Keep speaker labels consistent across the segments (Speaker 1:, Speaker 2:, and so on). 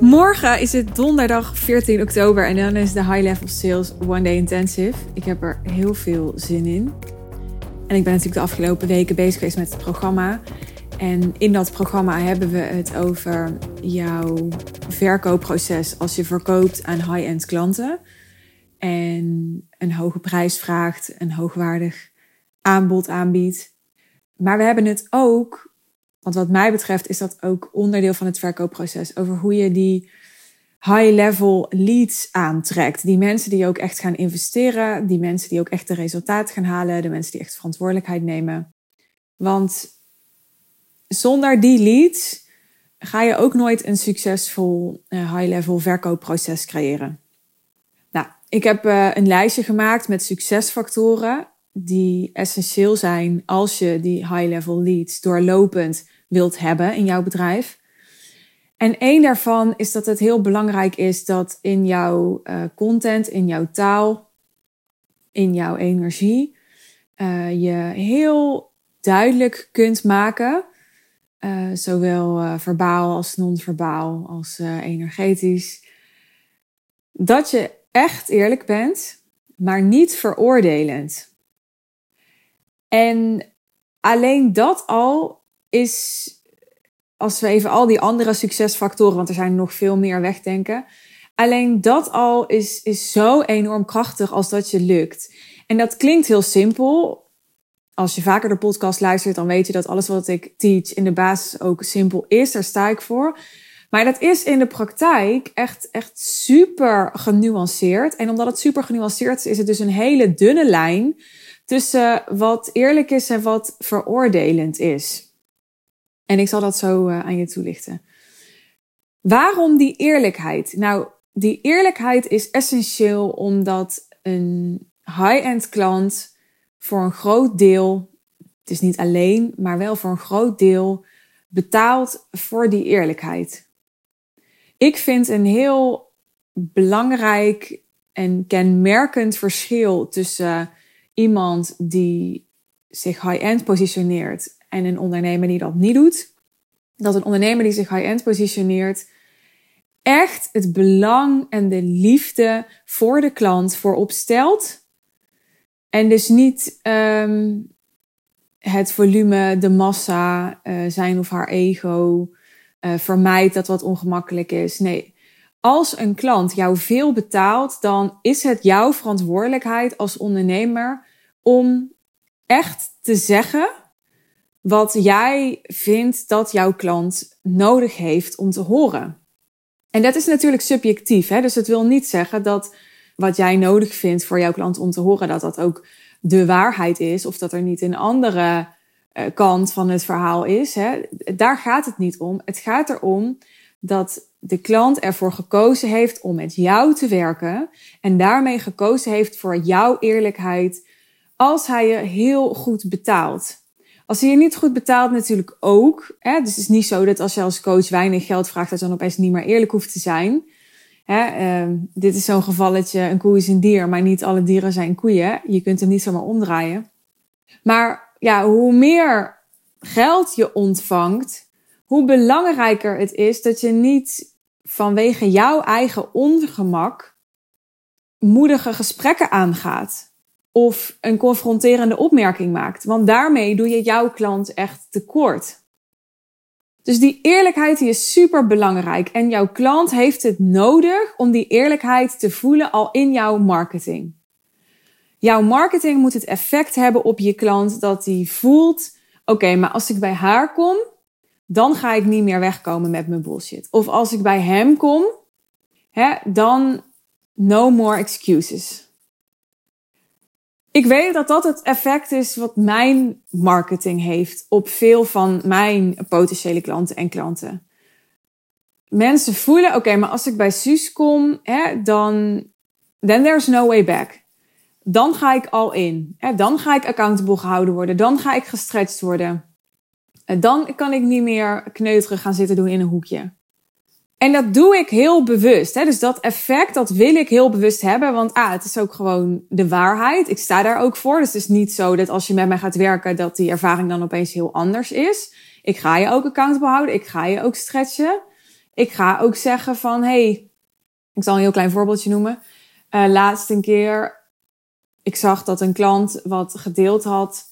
Speaker 1: Morgen is het donderdag 14 oktober en dan is de High Level Sales One Day Intensive. Ik heb er heel veel zin in. En ik ben natuurlijk de afgelopen weken bezig geweest met het programma. En in dat programma hebben we het over jouw verkoopproces als je verkoopt aan high-end klanten. En een hoge prijs vraagt, een hoogwaardig aanbod aanbiedt. Maar we hebben het ook, want wat mij betreft is dat ook onderdeel van het verkoopproces, over hoe je die high-level leads aantrekt. Die mensen die ook echt gaan investeren, die mensen die ook echt de resultaat gaan halen, de mensen die echt verantwoordelijkheid nemen. Want zonder die leads ga je ook nooit een succesvol uh, high-level verkoopproces creëren. Nou, ik heb uh, een lijstje gemaakt met succesfactoren die essentieel zijn als je die high-level leads doorlopend wilt hebben in jouw bedrijf. En één daarvan is dat het heel belangrijk is dat in jouw uh, content, in jouw taal, in jouw energie, je heel duidelijk kunt maken uh, zowel verbaal als non-verbaal, als energetisch. Dat je echt eerlijk bent, maar niet veroordelend. En alleen dat al is, als we even al die andere succesfactoren, want er zijn nog veel meer wegdenken. Alleen dat al is, is zo enorm krachtig als dat je lukt. En dat klinkt heel simpel, als je vaker de podcast luistert, dan weet je dat alles wat ik teach in de basis ook simpel is. Daar sta ik voor. Maar dat is in de praktijk echt, echt super genuanceerd. En omdat het super genuanceerd is, is het dus een hele dunne lijn tussen wat eerlijk is en wat veroordelend is. En ik zal dat zo uh, aan je toelichten. Waarom die eerlijkheid? Nou, die eerlijkheid is essentieel omdat een high-end klant voor een groot deel, het is niet alleen, maar wel voor een groot deel betaalt voor die eerlijkheid. Ik vind een heel belangrijk en kenmerkend verschil tussen iemand die zich high-end positioneert en een ondernemer die dat niet doet. Dat een ondernemer die zich high-end positioneert echt het belang en de liefde voor de klant voorop stelt en dus niet um, het volume, de massa, uh, zijn of haar ego uh, vermijdt dat wat ongemakkelijk is. Nee, als een klant jou veel betaalt, dan is het jouw verantwoordelijkheid als ondernemer om echt te zeggen wat jij vindt dat jouw klant nodig heeft om te horen. En dat is natuurlijk subjectief, hè? dus het wil niet zeggen dat wat jij nodig vindt voor jouw klant om te horen dat dat ook de waarheid is. Of dat er niet een andere uh, kant van het verhaal is. Hè. Daar gaat het niet om. Het gaat erom dat de klant ervoor gekozen heeft om met jou te werken. En daarmee gekozen heeft voor jouw eerlijkheid. Als hij je heel goed betaalt. Als hij je niet goed betaalt, natuurlijk ook. Hè? Dus het is niet zo dat als je als coach weinig geld vraagt, dat je dan opeens niet meer eerlijk hoeft te zijn. Hè, uh, dit is zo'n gevalletje, een koe is een dier, maar niet alle dieren zijn koeien. Je kunt hem niet zomaar omdraaien. Maar ja, hoe meer geld je ontvangt, hoe belangrijker het is dat je niet vanwege jouw eigen ongemak moedige gesprekken aangaat of een confronterende opmerking maakt. Want daarmee doe je jouw klant echt tekort. Dus die eerlijkheid die is super belangrijk. En jouw klant heeft het nodig om die eerlijkheid te voelen al in jouw marketing. Jouw marketing moet het effect hebben op je klant dat die voelt: oké, maar als ik bij haar kom, dan ga ik niet meer wegkomen met mijn bullshit. Of als ik bij hem kom, hè, dan no more excuses. Ik weet dat dat het effect is wat mijn marketing heeft op veel van mijn potentiële klanten en klanten. Mensen voelen, oké, maar als ik bij Suus kom, hè, dan then there's no way back. Dan ga ik al in. Hè, dan ga ik accountable gehouden worden. Dan ga ik gestretched worden. Dan kan ik niet meer kneuterig gaan zitten doen in een hoekje. En dat doe ik heel bewust. Hè? Dus dat effect, dat wil ik heel bewust hebben. Want ah, het is ook gewoon de waarheid. Ik sta daar ook voor. Dus het is niet zo dat als je met mij gaat werken, dat die ervaring dan opeens heel anders is. Ik ga je ook accountable houden. Ik ga je ook stretchen. Ik ga ook zeggen van, hey, ik zal een heel klein voorbeeldje noemen. Uh, laatst een keer, ik zag dat een klant wat gedeeld had,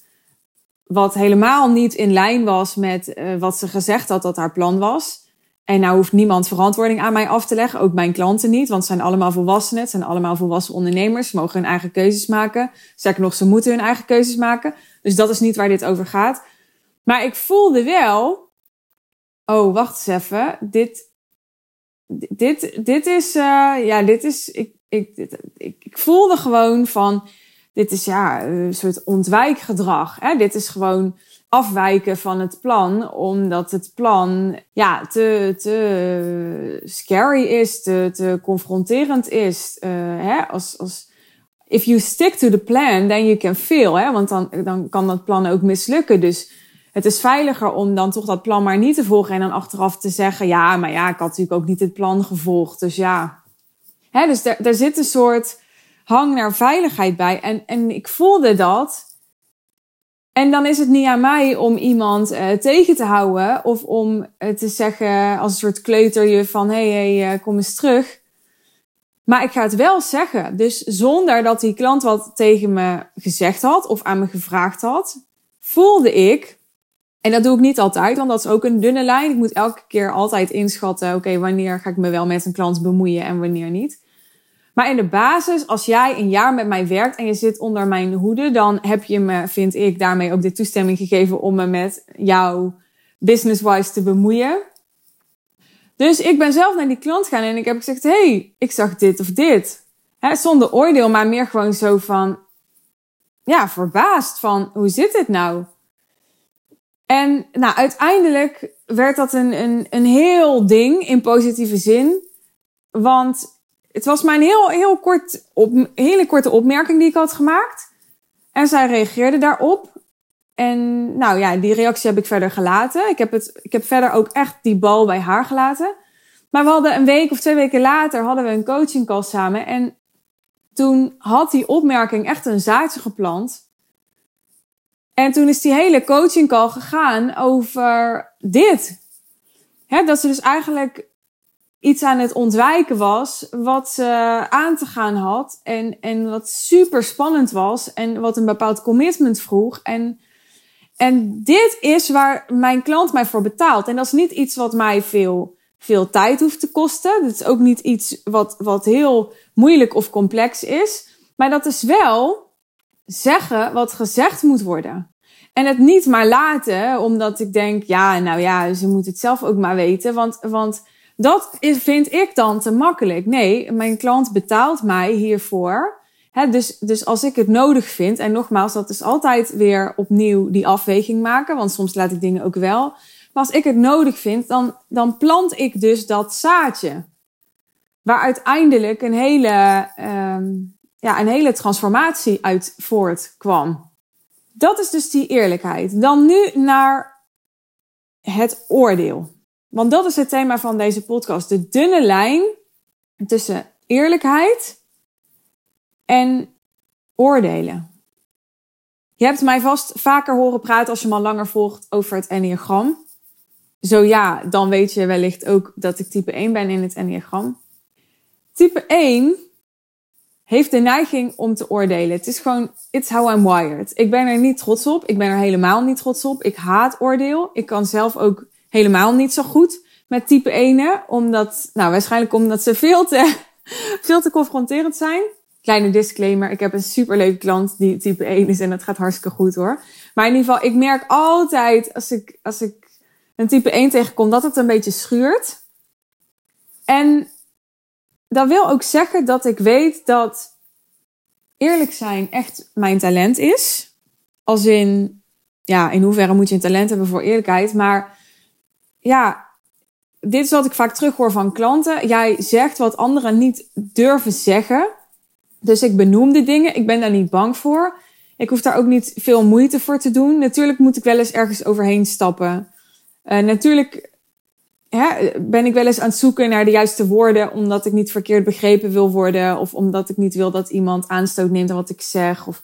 Speaker 1: wat helemaal niet in lijn was met uh, wat ze gezegd had dat haar plan was. En nou hoeft niemand verantwoording aan mij af te leggen, ook mijn klanten niet, want ze zijn allemaal volwassenen, het zijn allemaal volwassen ondernemers, ze mogen hun eigen keuzes maken. Zeker nog, ze moeten hun eigen keuzes maken. Dus dat is niet waar dit over gaat. Maar ik voelde wel, oh, wacht eens even, dit, dit, dit is, uh, ja, dit is, ik, ik, dit, ik, ik voelde gewoon van, dit is ja, een soort ontwijkgedrag. Hè? Dit is gewoon afwijken van het plan, omdat het plan ja, te, te scary is, te, te confronterend is. Uh, hè? Als, als, if you stick to the plan, then you can fail. Hè? Want dan, dan kan dat plan ook mislukken. Dus het is veiliger om dan toch dat plan maar niet te volgen en dan achteraf te zeggen, ja, maar ja, ik had natuurlijk ook niet het plan gevolgd. Dus ja. Hè? Dus daar, daar zit een soort hang naar veiligheid bij. En, en ik voelde dat. En dan is het niet aan mij om iemand uh, tegen te houden of om uh, te zeggen als een soort kleuterje van hé, hey, hey, uh, kom eens terug. Maar ik ga het wel zeggen. Dus zonder dat die klant wat tegen me gezegd had of aan me gevraagd had, voelde ik, en dat doe ik niet altijd, want dat is ook een dunne lijn. Ik moet elke keer altijd inschatten, oké, wanneer ga ik me wel met een klant bemoeien en wanneer niet. Maar in de basis, als jij een jaar met mij werkt en je zit onder mijn hoede, dan heb je me, vind ik, daarmee ook de toestemming gegeven om me met jou business-wise te bemoeien. Dus ik ben zelf naar die klant gaan en ik heb gezegd, hey, ik zag dit of dit. Zonder oordeel, maar meer gewoon zo van, ja, verbaasd van, hoe zit het nou? En nou, uiteindelijk werd dat een, een, een heel ding in positieve zin. Want het was maar een heel, heel kort op, hele korte opmerking die ik had gemaakt. En zij reageerde daarop. En nou ja, die reactie heb ik verder gelaten. Ik heb, het, ik heb verder ook echt die bal bij haar gelaten. Maar we hadden een week of twee weken later hadden we een coaching call samen. En toen had die opmerking echt een zaadje geplant. En toen is die hele coaching call gegaan over dit. He, dat ze dus eigenlijk iets aan het ontwijken was wat ze aan te gaan had en, en wat super spannend was en wat een bepaald commitment vroeg. En, en dit is waar mijn klant mij voor betaalt. En dat is niet iets wat mij veel, veel tijd hoeft te kosten. Dat is ook niet iets wat, wat heel moeilijk of complex is. Maar dat is wel zeggen wat gezegd moet worden. En het niet maar laten, omdat ik denk, ja, nou ja, ze moet het zelf ook maar weten. Want, want dat vind ik dan te makkelijk. Nee, mijn klant betaalt mij hiervoor. Dus, dus als ik het nodig vind, en nogmaals, dat is altijd weer opnieuw die afweging maken, want soms laat ik dingen ook wel. Maar als ik het nodig vind, dan, dan plant ik dus dat zaadje. Waar uiteindelijk een hele, um, ja, een hele transformatie uit voortkwam. Dat is dus die eerlijkheid. Dan nu naar het oordeel. Want dat is het thema van deze podcast. De dunne lijn tussen eerlijkheid en oordelen. Je hebt mij vast vaker horen praten als je me al langer volgt over het Enneagram. Zo ja, dan weet je wellicht ook dat ik type 1 ben in het Enneagram. Type 1 heeft de neiging om te oordelen. Het is gewoon, it's how I'm wired. Ik ben er niet trots op. Ik ben er helemaal niet trots op. Ik haat oordeel. Ik kan zelf ook helemaal niet zo goed met type 1. Omdat, nou, waarschijnlijk omdat ze veel te, veel te confronterend zijn. Kleine disclaimer, ik heb een superleuke klant die type 1 is en dat gaat hartstikke goed hoor. Maar in ieder geval, ik merk altijd als ik, als ik een type 1 tegenkom dat het een beetje schuurt. En dat wil ook zeggen dat ik weet dat eerlijk zijn echt mijn talent is. Als in, ja, in hoeverre moet je een talent hebben voor eerlijkheid. Maar ja, dit is wat ik vaak terughoor van klanten. Jij zegt wat anderen niet durven zeggen. Dus ik benoem de dingen. Ik ben daar niet bang voor. Ik hoef daar ook niet veel moeite voor te doen. Natuurlijk moet ik wel eens ergens overheen stappen. Uh, natuurlijk hè, ben ik wel eens aan het zoeken naar de juiste woorden, omdat ik niet verkeerd begrepen wil worden. Of omdat ik niet wil dat iemand aanstoot neemt aan wat ik zeg. Of...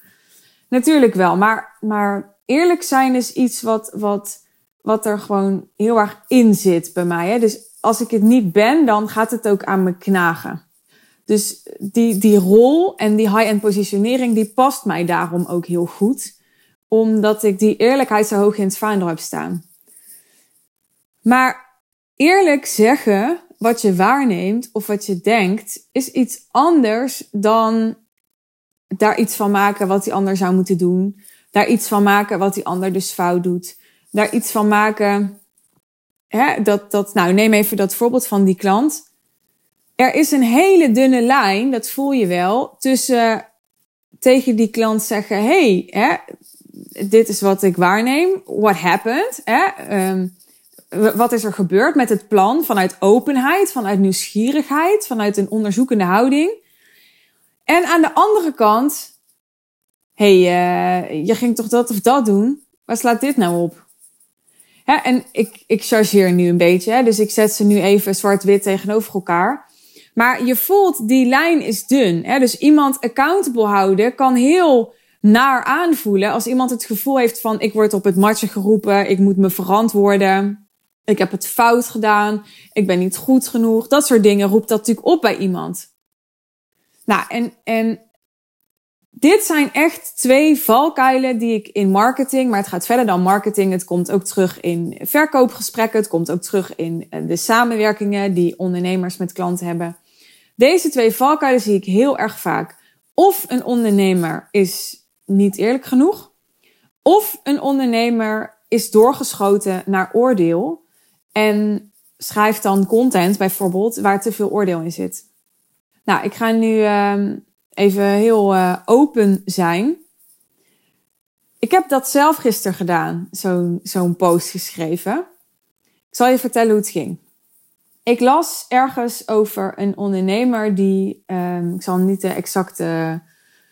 Speaker 1: Natuurlijk wel. Maar, maar eerlijk zijn is iets wat, wat wat er gewoon heel erg in zit bij mij. Hè? Dus als ik het niet ben, dan gaat het ook aan me knagen. Dus die, die rol en die high-end positionering, die past mij daarom ook heel goed. Omdat ik die eerlijkheid zo hoog in het vaandel heb staan. Maar eerlijk zeggen wat je waarneemt of wat je denkt, is iets anders dan daar iets van maken wat die ander zou moeten doen. Daar iets van maken wat die ander dus fout doet. Daar iets van maken. Hè, dat, dat, nou, neem even dat voorbeeld van die klant. Er is een hele dunne lijn, dat voel je wel, tussen tegen die klant zeggen: hey, hè, dit is wat ik waarneem. What happened? Hè? Um, wat is er gebeurd met het plan vanuit openheid, vanuit nieuwsgierigheid, vanuit een onderzoekende houding. En aan de andere kant, hé, hey, uh, je ging toch dat of dat doen? Waar slaat dit nou op? En ik, ik chargeer nu een beetje, hè, dus ik zet ze nu even zwart-wit tegenover elkaar. Maar je voelt, die lijn is dun. Hè? Dus iemand accountable houden kan heel naar aanvoelen als iemand het gevoel heeft van ik word op het matje geroepen, ik moet me verantwoorden ik heb het fout gedaan, ik ben niet goed genoeg. Dat soort dingen roept dat natuurlijk op bij iemand. Nou, en, en dit zijn echt twee valkuilen die ik in marketing, maar het gaat verder dan marketing. Het komt ook terug in verkoopgesprekken, het komt ook terug in eh, de samenwerkingen die ondernemers met klanten hebben. Deze twee valkuilen zie ik heel erg vaak. Of een ondernemer is niet eerlijk genoeg, of een ondernemer is doorgeschoten naar oordeel en schrijf dan content bijvoorbeeld waar te veel oordeel in zit. Nou, ik ga nu uh, even heel uh, open zijn. Ik heb dat zelf gisteren gedaan, zo'n zo'n post geschreven. Ik zal je vertellen hoe het ging. Ik las ergens over een ondernemer die, um, ik zal niet de exacte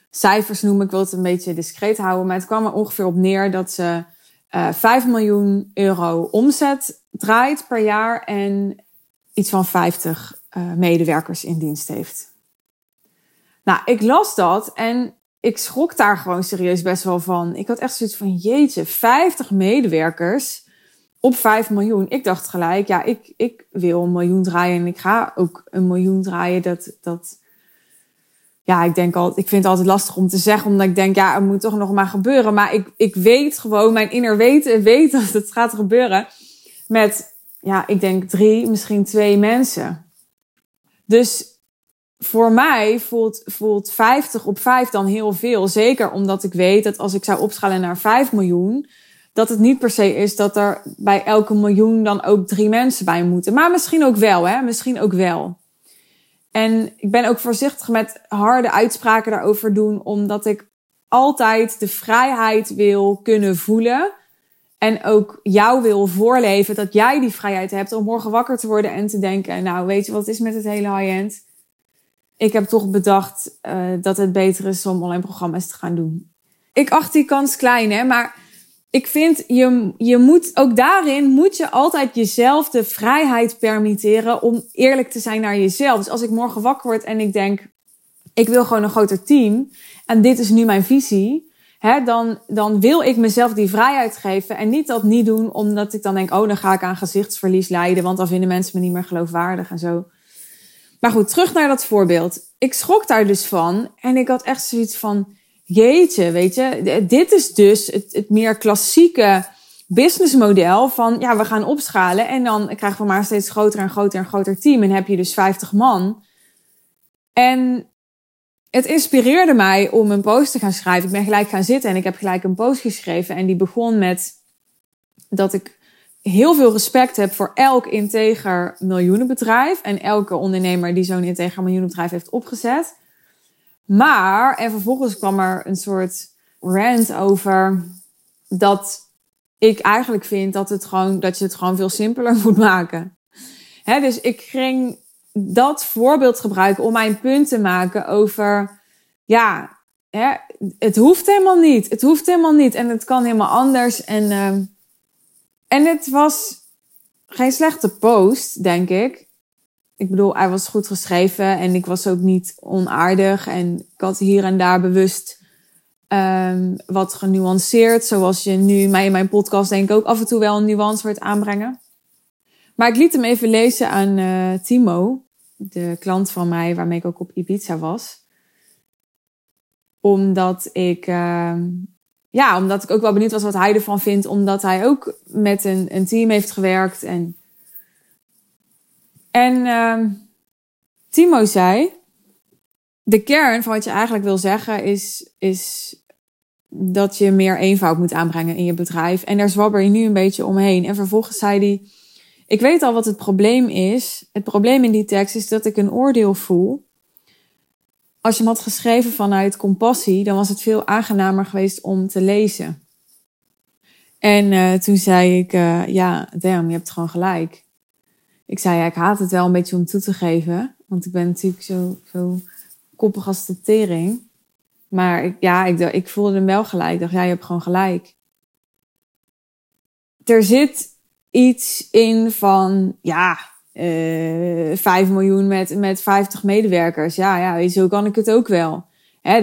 Speaker 1: cijfers noemen, ik wil het een beetje discreet houden, maar het kwam er ongeveer op neer dat ze uh, eh, 5 miljoen euro omzet draait per jaar en iets van 50 uh, eh, medewerkers in dienst heeft. Nou, ik las dat en ik schrok daar gewoon serieus best wel van. Ik had echt zoiets van, jeetje, 50 medewerkers op 5 miljoen. Ik dacht gelijk, ja, ik, ik wil een miljoen draaien en ik ga ook een miljoen draaien. Dat, dat, ja, ik denk al, ik vind het altijd lastig om te zeggen, omdat ik denk, ja, het moet toch nog maar gebeuren. Maar ik, ik weet gewoon, mijn inner weten weet dat het gaat gebeuren met, ja, ik denk drie, misschien twee mensen. Dus voor mij voelt, voelt 50 op 5 dan heel veel. Zeker omdat ik weet dat als ik zou opschalen naar 5 miljoen, dat het niet per se is dat er bij elke miljoen dan ook drie mensen bij moeten. Maar misschien ook wel, hè? Misschien ook wel. En ik ben ook voorzichtig met harde uitspraken daarover doen, omdat ik altijd de vrijheid wil kunnen voelen. En ook jou wil voorleven dat jij die vrijheid hebt om morgen wakker te worden en te denken: Nou, weet je wat is met het hele high-end? Ik heb toch bedacht uh, dat het beter is om online programma's te gaan doen. Ik acht die kans klein, hè, maar ik vind, je, je moet ook daarin moet je altijd jezelf de vrijheid permitteren om eerlijk te zijn naar jezelf. Dus als ik morgen wakker word en ik denk, ik wil gewoon een groter team en dit is nu mijn visie, hè, dan, dan wil ik mezelf die vrijheid geven en niet dat niet doen omdat ik dan denk, oh, dan ga ik aan gezichtsverlies lijden, want dan vinden mensen me niet meer geloofwaardig en zo. Maar goed, terug naar dat voorbeeld. Ik schrok daar dus van en ik had echt zoiets van, jeetje, weet je, dit is dus het, het meer klassieke businessmodel van, ja, we gaan opschalen en dan krijgen we maar steeds groter en groter en groter team en heb je dus 50 man. En het inspireerde mij om een post te gaan schrijven. Ik ben gelijk gaan zitten en ik heb gelijk een post geschreven en die begon met dat ik heel veel respect heb voor elk integer miljoenenbedrijf en elke ondernemer die zo'n integer miljoenenbedrijf heeft opgezet. Maar, en vervolgens kwam er een soort rant over dat ik eigenlijk vind dat, het gewoon, dat je het gewoon veel simpeler moet maken. Dus ik ging dat voorbeeld gebruiken om mijn punt te maken over, ja, het hoeft helemaal niet. Het hoeft helemaal niet en het kan helemaal anders. En, uh, en het was geen slechte post, denk ik ik bedoel, hij was goed geschreven en ik was ook niet onaardig. En ik had hier en daar bewust um, wat genuanceerd. Zoals je nu mij in mijn podcast denk ik ook af en toe wel een nuance wordt aanbrengen. Maar ik liet hem even lezen aan uh, Timo, de klant van mij, waarmee ik ook op Ibiza was. Omdat ik, uh, ja, omdat ik ook wel benieuwd was wat hij ervan vindt. Omdat hij ook met een, een team heeft gewerkt. En, en uh, Timo zei, de kern van wat je eigenlijk wil zeggen is, is dat je meer eenvoud moet aanbrengen in je bedrijf. En daar zwabber je nu een beetje omheen. En vervolgens zei hij, ik weet al wat het probleem is. Het probleem in die tekst is dat ik een oordeel voel. Als je hem had geschreven vanuit compassie, dan was het veel aangenamer geweest om te lezen. En uh, toen zei ik, uh, ja, damn, je hebt gewoon gelijk. Ik zei, ja, ik haat het wel een beetje om toe te geven. Want ik ben natuurlijk zo, zo koppig als de tering. Maar ik, ja, ik, ik voelde hem wel gelijk. Ik dacht, ja, je hebt gewoon gelijk. Er zit iets in van, ja, uh, eh, 5 miljoen met, met 50 medewerkers. Ja, ja, zo kan ik het ook wel. Hè,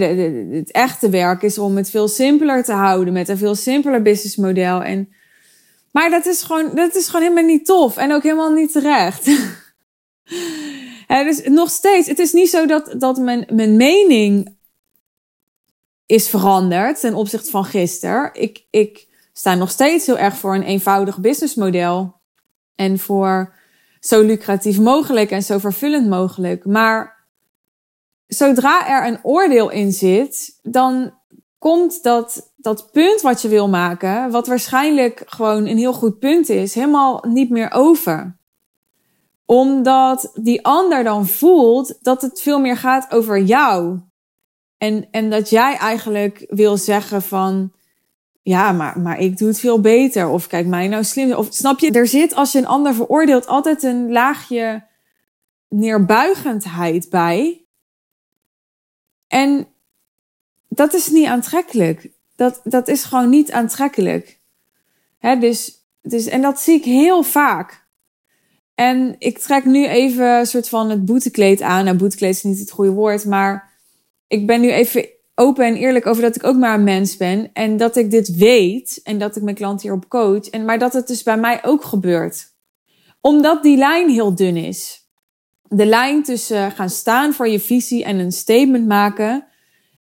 Speaker 1: het echte werk is om het veel simpeler te houden met een veel simpeler businessmodel. En, maar dat is, gewoon, dat is gewoon helemaal niet tof en ook helemaal niet terecht. Hè, dus nog steeds, het is niet zo dat, dat mijn, mijn mening is veranderd ten opzichte van gisteren. Ik, ik sta nog steeds heel erg voor een eenvoudig businessmodel. En voor zo lucratief mogelijk en zo vervullend mogelijk. Maar zodra er een oordeel in zit, dan komt dat, dat punt wat je wil maken, wat waarschijnlijk gewoon een heel goed punt is, helemaal niet meer over omdat die ander dan voelt dat het veel meer gaat over jou. En, en dat jij eigenlijk wil zeggen van, ja, maar, maar ik doe het veel beter. Of kijk mij nou slim. Of snap je, er zit als je een ander veroordeelt altijd een laagje neerbuigendheid bij. En dat is niet aantrekkelijk. Dat, dat is gewoon niet aantrekkelijk. Hè, dus, dus, en dat zie ik heel vaak. En ik trek nu even een soort van het boetekleed aan. Nou, boetekleed is niet het goede woord, maar ik ben nu even open en eerlijk over dat ik ook maar een mens ben. En dat ik dit weet en dat ik mijn klant hierop coach. En, maar dat het dus bij mij ook gebeurt. Omdat die lijn heel dun is. De lijn tussen gaan staan voor je visie en een statement maken.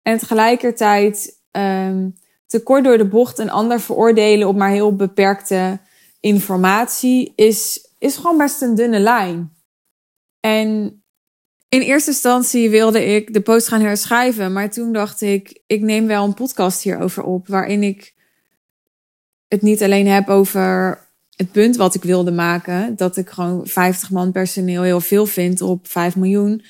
Speaker 1: En tegelijkertijd um, te kort door de bocht een ander veroordelen op maar heel beperkte informatie is, is gewoon best een dunne lijn. En in eerste instantie wilde ik de post gaan herschrijven, maar toen dacht ik, ik neem wel een podcast hierover op, waarin ik het niet alleen heb over het punt wat ik wilde maken, dat ik gewoon 50 man personeel heel veel vind op 5 miljoen,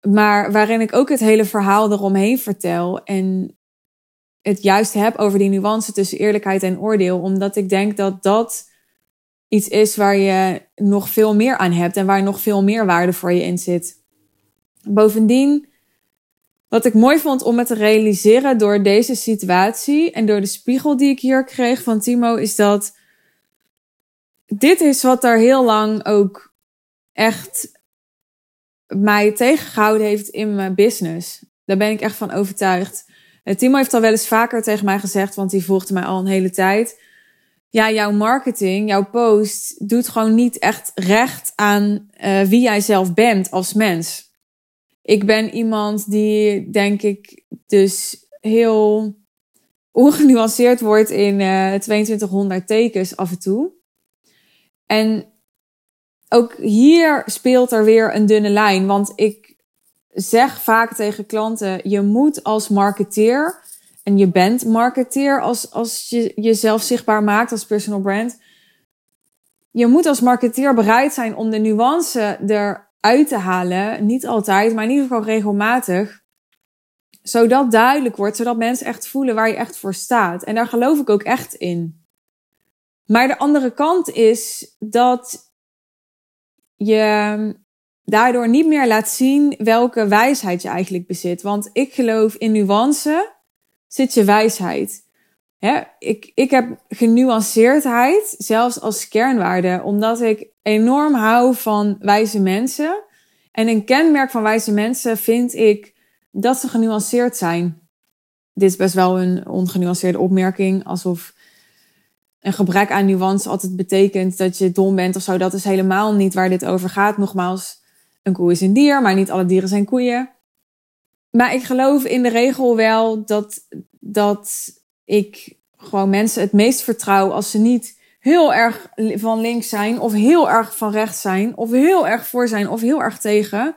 Speaker 1: maar waarin ik ook het hele verhaal eromheen vertel en het juist heb over die nuance tussen eerlijkheid en oordeel, omdat ik denk dat dat iets is waar je nog veel meer aan hebt en waar nog veel meer waarde voor je in zit. Bovendien, wat ik mooi vond om het te realiseren door deze situatie en door de spiegel die ik hier kreeg van Timo, is dat dit is wat er heel lang ook echt mij tegengehouden heeft in mijn business. Daar ben ik echt van overtuigd. Timo heeft al wel eens vaker tegen mij gezegd, want die volgde mij al een hele tijd ja, jouw marketing, jouw post doet gewoon niet echt recht aan uh, wie jij zelf bent als mens. Ik ben iemand die, denk ik, dus heel ongenuanceerd wordt in uh, eh, 2200 tekens af en toe. En ook hier speelt er weer een dunne lijn, want ik zeg vaak tegen klanten: je moet als marketeer en je bent marketeer als, als je jezelf zichtbaar maakt als personal brand. Je moet als marketeer bereid zijn om de nuance eruit te halen. Niet altijd, maar in ieder geval regelmatig. Zodat duidelijk wordt, zodat mensen echt voelen waar je echt voor staat. En daar geloof ik ook echt in. Maar de andere kant is dat je daardoor niet meer laat zien welke wijsheid je eigenlijk bezit. Want ik geloof in nuance zit je wijsheid. Hè? Ik, ik heb genuanceerdheid, zelfs als kernwaarde, omdat ik enorm hou van wijze mensen. En een kenmerk van wijze mensen vind ik dat ze genuanceerd zijn. Dit is best wel een ongenuanceerde opmerking, alsof een gebrek aan nuance altijd betekent dat je dom bent of zo. Dat is helemaal niet waar dit over gaat. Nogmaals, een koe is een dier, maar niet alle dieren zijn koeien. Maar ik geloof in de regel wel dat, dat ik gewoon mensen het meest vertrouw als ze niet heel erg van links zijn, of heel erg van rechts zijn, of heel erg voor zijn, of heel erg tegen.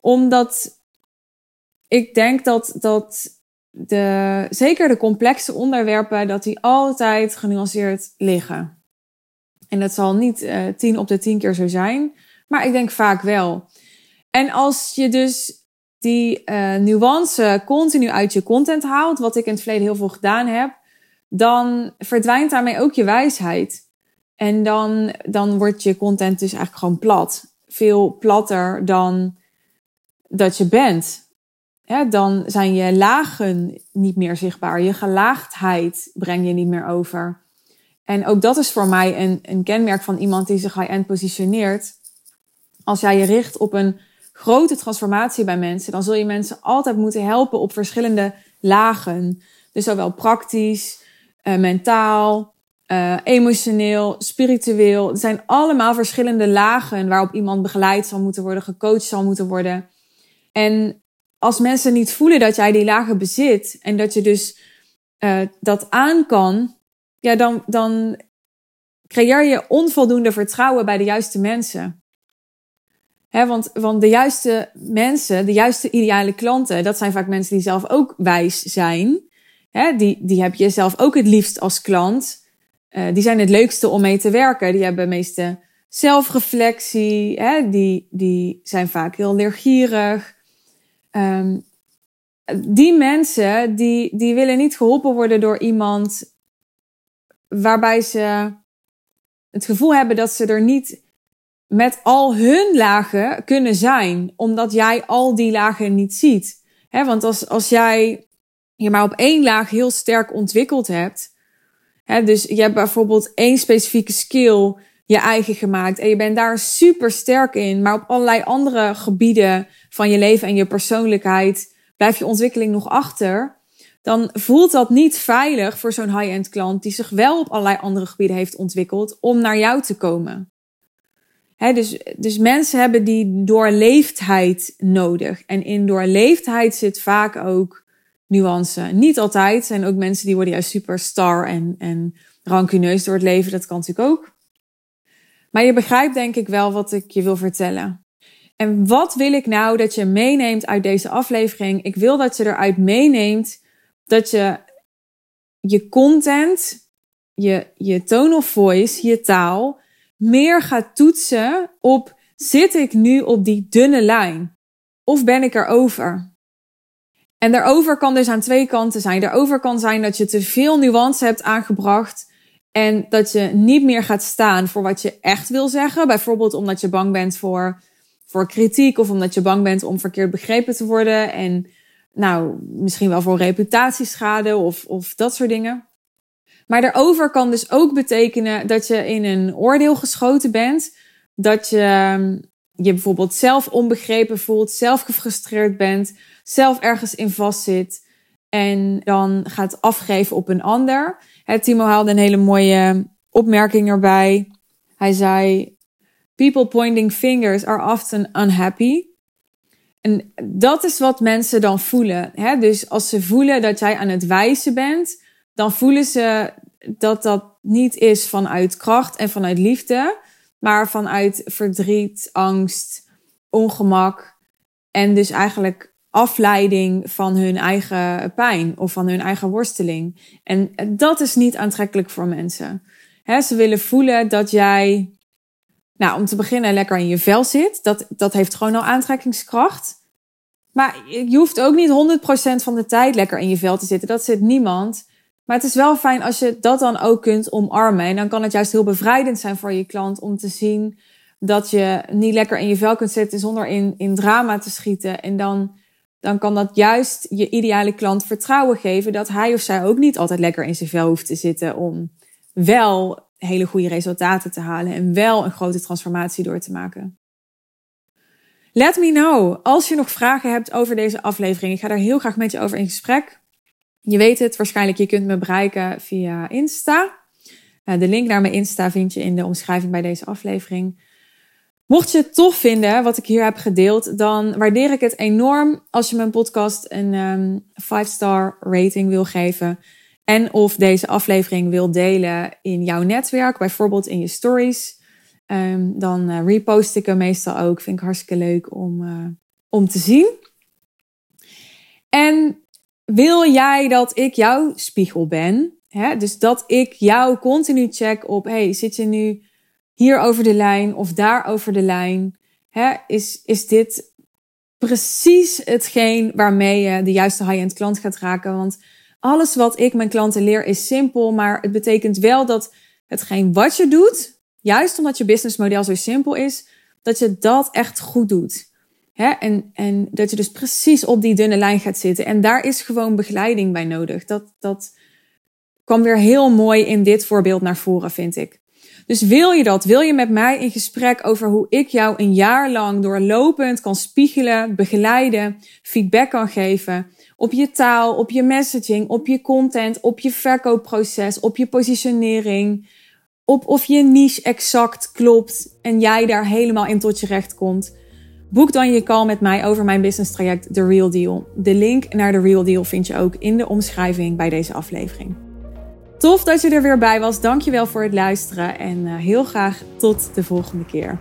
Speaker 1: Omdat ik denk dat, dat de, zeker de complexe onderwerpen, dat die altijd genuanceerd liggen. En dat zal niet uh, tien op de tien keer zo zijn, maar ik denk vaak wel. En als je dus die uh, nuance continu uit je content haalt, wat ik in het verleden heel veel gedaan heb, dan verdwijnt daarmee ook je wijsheid. En dan, dan wordt je content dus eigenlijk gewoon plat. Veel platter dan dat je bent. Ja, dan zijn je lagen niet meer zichtbaar. Je gelaagdheid breng je niet meer over. En ook dat is voor mij een, een kenmerk van iemand die zich high-end positioneert. Als jij je richt op een grote transformatie bij mensen, dan zul je mensen altijd moeten helpen op verschillende lagen. Dus zowel praktisch, uh, mentaal, uh, emotioneel, spiritueel. Er zijn allemaal verschillende lagen waarop iemand begeleid zal moeten worden, gecoacht zal moeten worden. En als mensen niet voelen dat jij die lagen bezit en dat je dus uh, dat aan kan, ja, dan, dan creëer je onvoldoende vertrouwen bij de juiste mensen. Want, de juiste mensen, de juiste ideale klanten, dat zijn vaak mensen die zelf ook wijs zijn. Die, die heb je zelf ook het liefst als klant. Uh, die zijn het leukste om mee te werken. Die hebben meeste zelfreflectie. Die, die zijn vaak heel leergierig. Um, die mensen die, die willen niet geholpen worden door iemand waarbij ze het gevoel hebben dat ze er niet met al hun lagen kunnen zijn, omdat jij al die lagen niet ziet. He, want als, als jij je maar op één laag heel sterk ontwikkeld hebt. Hè, dus je hebt bijvoorbeeld één specifieke skill je eigen gemaakt en je bent daar super sterk in, maar op allerlei andere gebieden van je leven en je persoonlijkheid blijft je ontwikkeling nog achter. Dan voelt dat niet veilig voor zo'n high-end klant die zich wel op allerlei andere gebieden heeft ontwikkeld om naar jou te komen. Dus, dus mensen hebben die doorleefdheid nodig. En in doorleefdheid zit vaak ook nuance. Niet altijd. zijn ook mensen die worden juist superstar en, en rancuneus door het leven. Dat kan natuurlijk ook. Maar je begrijpt denk ik wel wat ik je wil vertellen. En wat wil ik nou dat je meeneemt uit deze aflevering? Ik wil dat je eruit meeneemt dat je je content, je, je tone of voice, je taal, meer gaat toetsen op zit ik nu op die dunne lijn? Of ben ik er over? En daarover kan dus aan twee kanten zijn. Daarover kan zijn dat je te veel nuance hebt aangebracht. En dat je niet meer gaat staan voor wat je echt wil zeggen. Bijvoorbeeld omdat je bang bent voor, voor kritiek. Of omdat je bang bent om verkeerd begrepen te worden. En nou, misschien wel voor reputatieschade of, of dat soort dingen. Maar daarover kan dus ook betekenen dat je in een oordeel geschoten bent. Dat je je bijvoorbeeld zelf onbegrepen voelt, zelf gefrustreerd bent zelf ergens in vastzit en dan gaat afgeven op een ander. Timo haalde een hele mooie opmerking erbij. Hij zei: People pointing fingers are often unhappy. En dat is wat mensen dan voelen. Dus als ze voelen dat jij aan het wijzen bent, dan voelen ze dat dat niet is vanuit kracht en vanuit liefde, maar vanuit verdriet, angst, ongemak. En dus eigenlijk afleiding van hun eigen pijn of van hun eigen worsteling. En dat is niet aantrekkelijk voor mensen. ze willen voelen dat jij, nou, om te beginnen, lekker in je vel zit. Dat, dat heeft gewoon al aantrekkingskracht. Maar je hoeft ook niet 100% van de tijd lekker in je vel te zitten. Dat zit niemand. Maar het is wel fijn als je dat dan ook kunt omarmen. En dan kan het juist heel bevrijdend zijn voor je klant om te zien dat je niet lekker in je vel kunt zitten zonder in, in drama te schieten. En dan dan kan dat juist je ideale klant vertrouwen geven dat hij of zij ook niet altijd lekker in zijn vel hoeft te zitten om wel hele goede resultaten te halen en wel een grote transformatie door te maken. Let me know als je nog vragen hebt over deze aflevering. Ik ga daar heel graag met je over in gesprek. Je weet het waarschijnlijk, je kunt me bereiken via Insta. de link naar mijn Insta vind je in de omschrijving bij deze aflevering. Mocht je het tof vinden wat ik hier heb gedeeld, dan waardeer ik het enorm als je mijn podcast een 5-star ehm, rating wil geven. En of deze aflevering wil delen in jouw netwerk, bijvoorbeeld in je stories. Ehm, dan uh, repost ik hem meestal ook. Vind ik hartstikke leuk om, uh, om te zien. En wil jij dat ik jouw spiegel ben? Hè? Dus dat ik jou continu check op: hey, zit je nu hier over de lijn of daar over de lijn? Hè? Is, is dit precies hetgeen waarmee je de juiste high-end klant gaat raken? Want alles wat ik mijn klanten leer is simpel, maar het betekent wel dat hetgeen wat je doet, juist omdat je businessmodel zo simpel is, dat je dat echt goed doet. En, en dat je dus precies op die dunne lijn gaat zitten. En daar is gewoon begeleiding bij nodig. Dat, dat kwam weer heel mooi in dit voorbeeld naar voren, vind ik. Dus wil je dat? Wil je met mij in gesprek over hoe ik jou een jaar lang doorlopend kan spiegelen, begeleiden, feedback kan geven op je taal, op je messaging, op je content, op je verkoopproces, op je positionering, op of je niche exact klopt en jij daar helemaal in tot je recht komt? Boek dan je call met mij over mijn business traject The Real Deal. De link naar The Real Deal vind je ook in de omschrijving bij deze aflevering. Tof dat je er weer bij was. Dankjewel voor het luisteren en eh, heel graag tot de volgende keer.